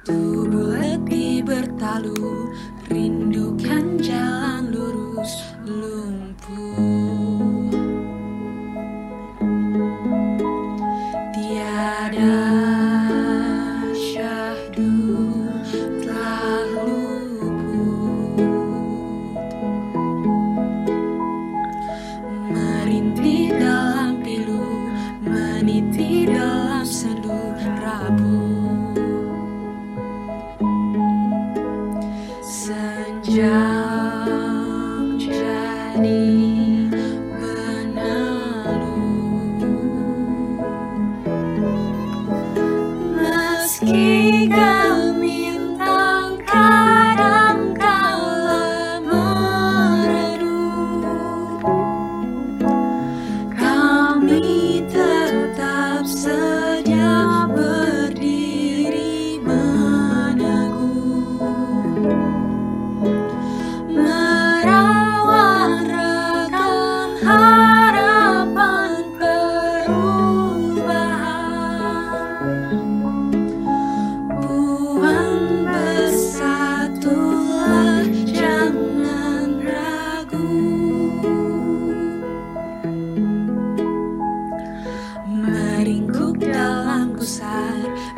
Tubuh letih bertalu Rindukan jalan lurus lumpuh. Tiada syahdu telah luput. Merintih dalam pilu Meniti dalam sendu rapuh job.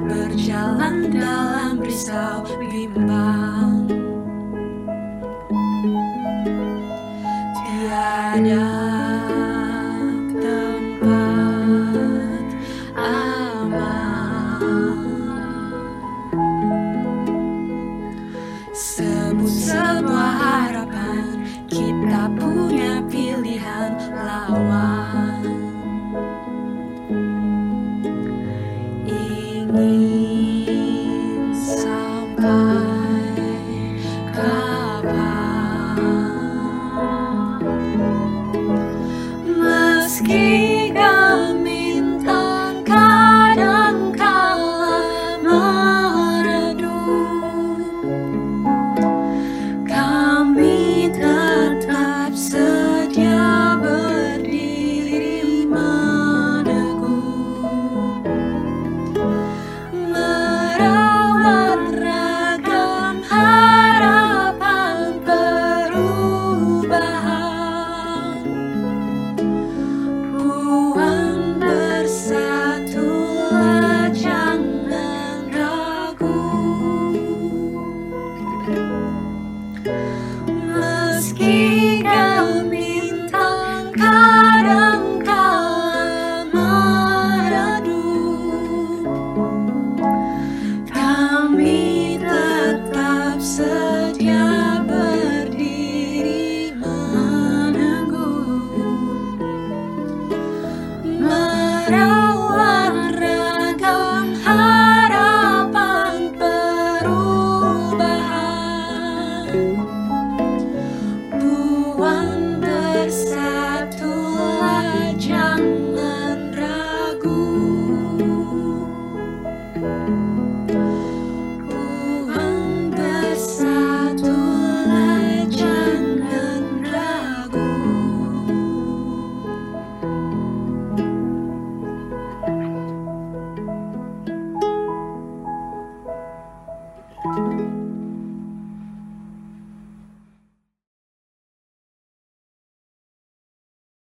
Berjalan dalam risau bimbang sebut semua harapan kita pun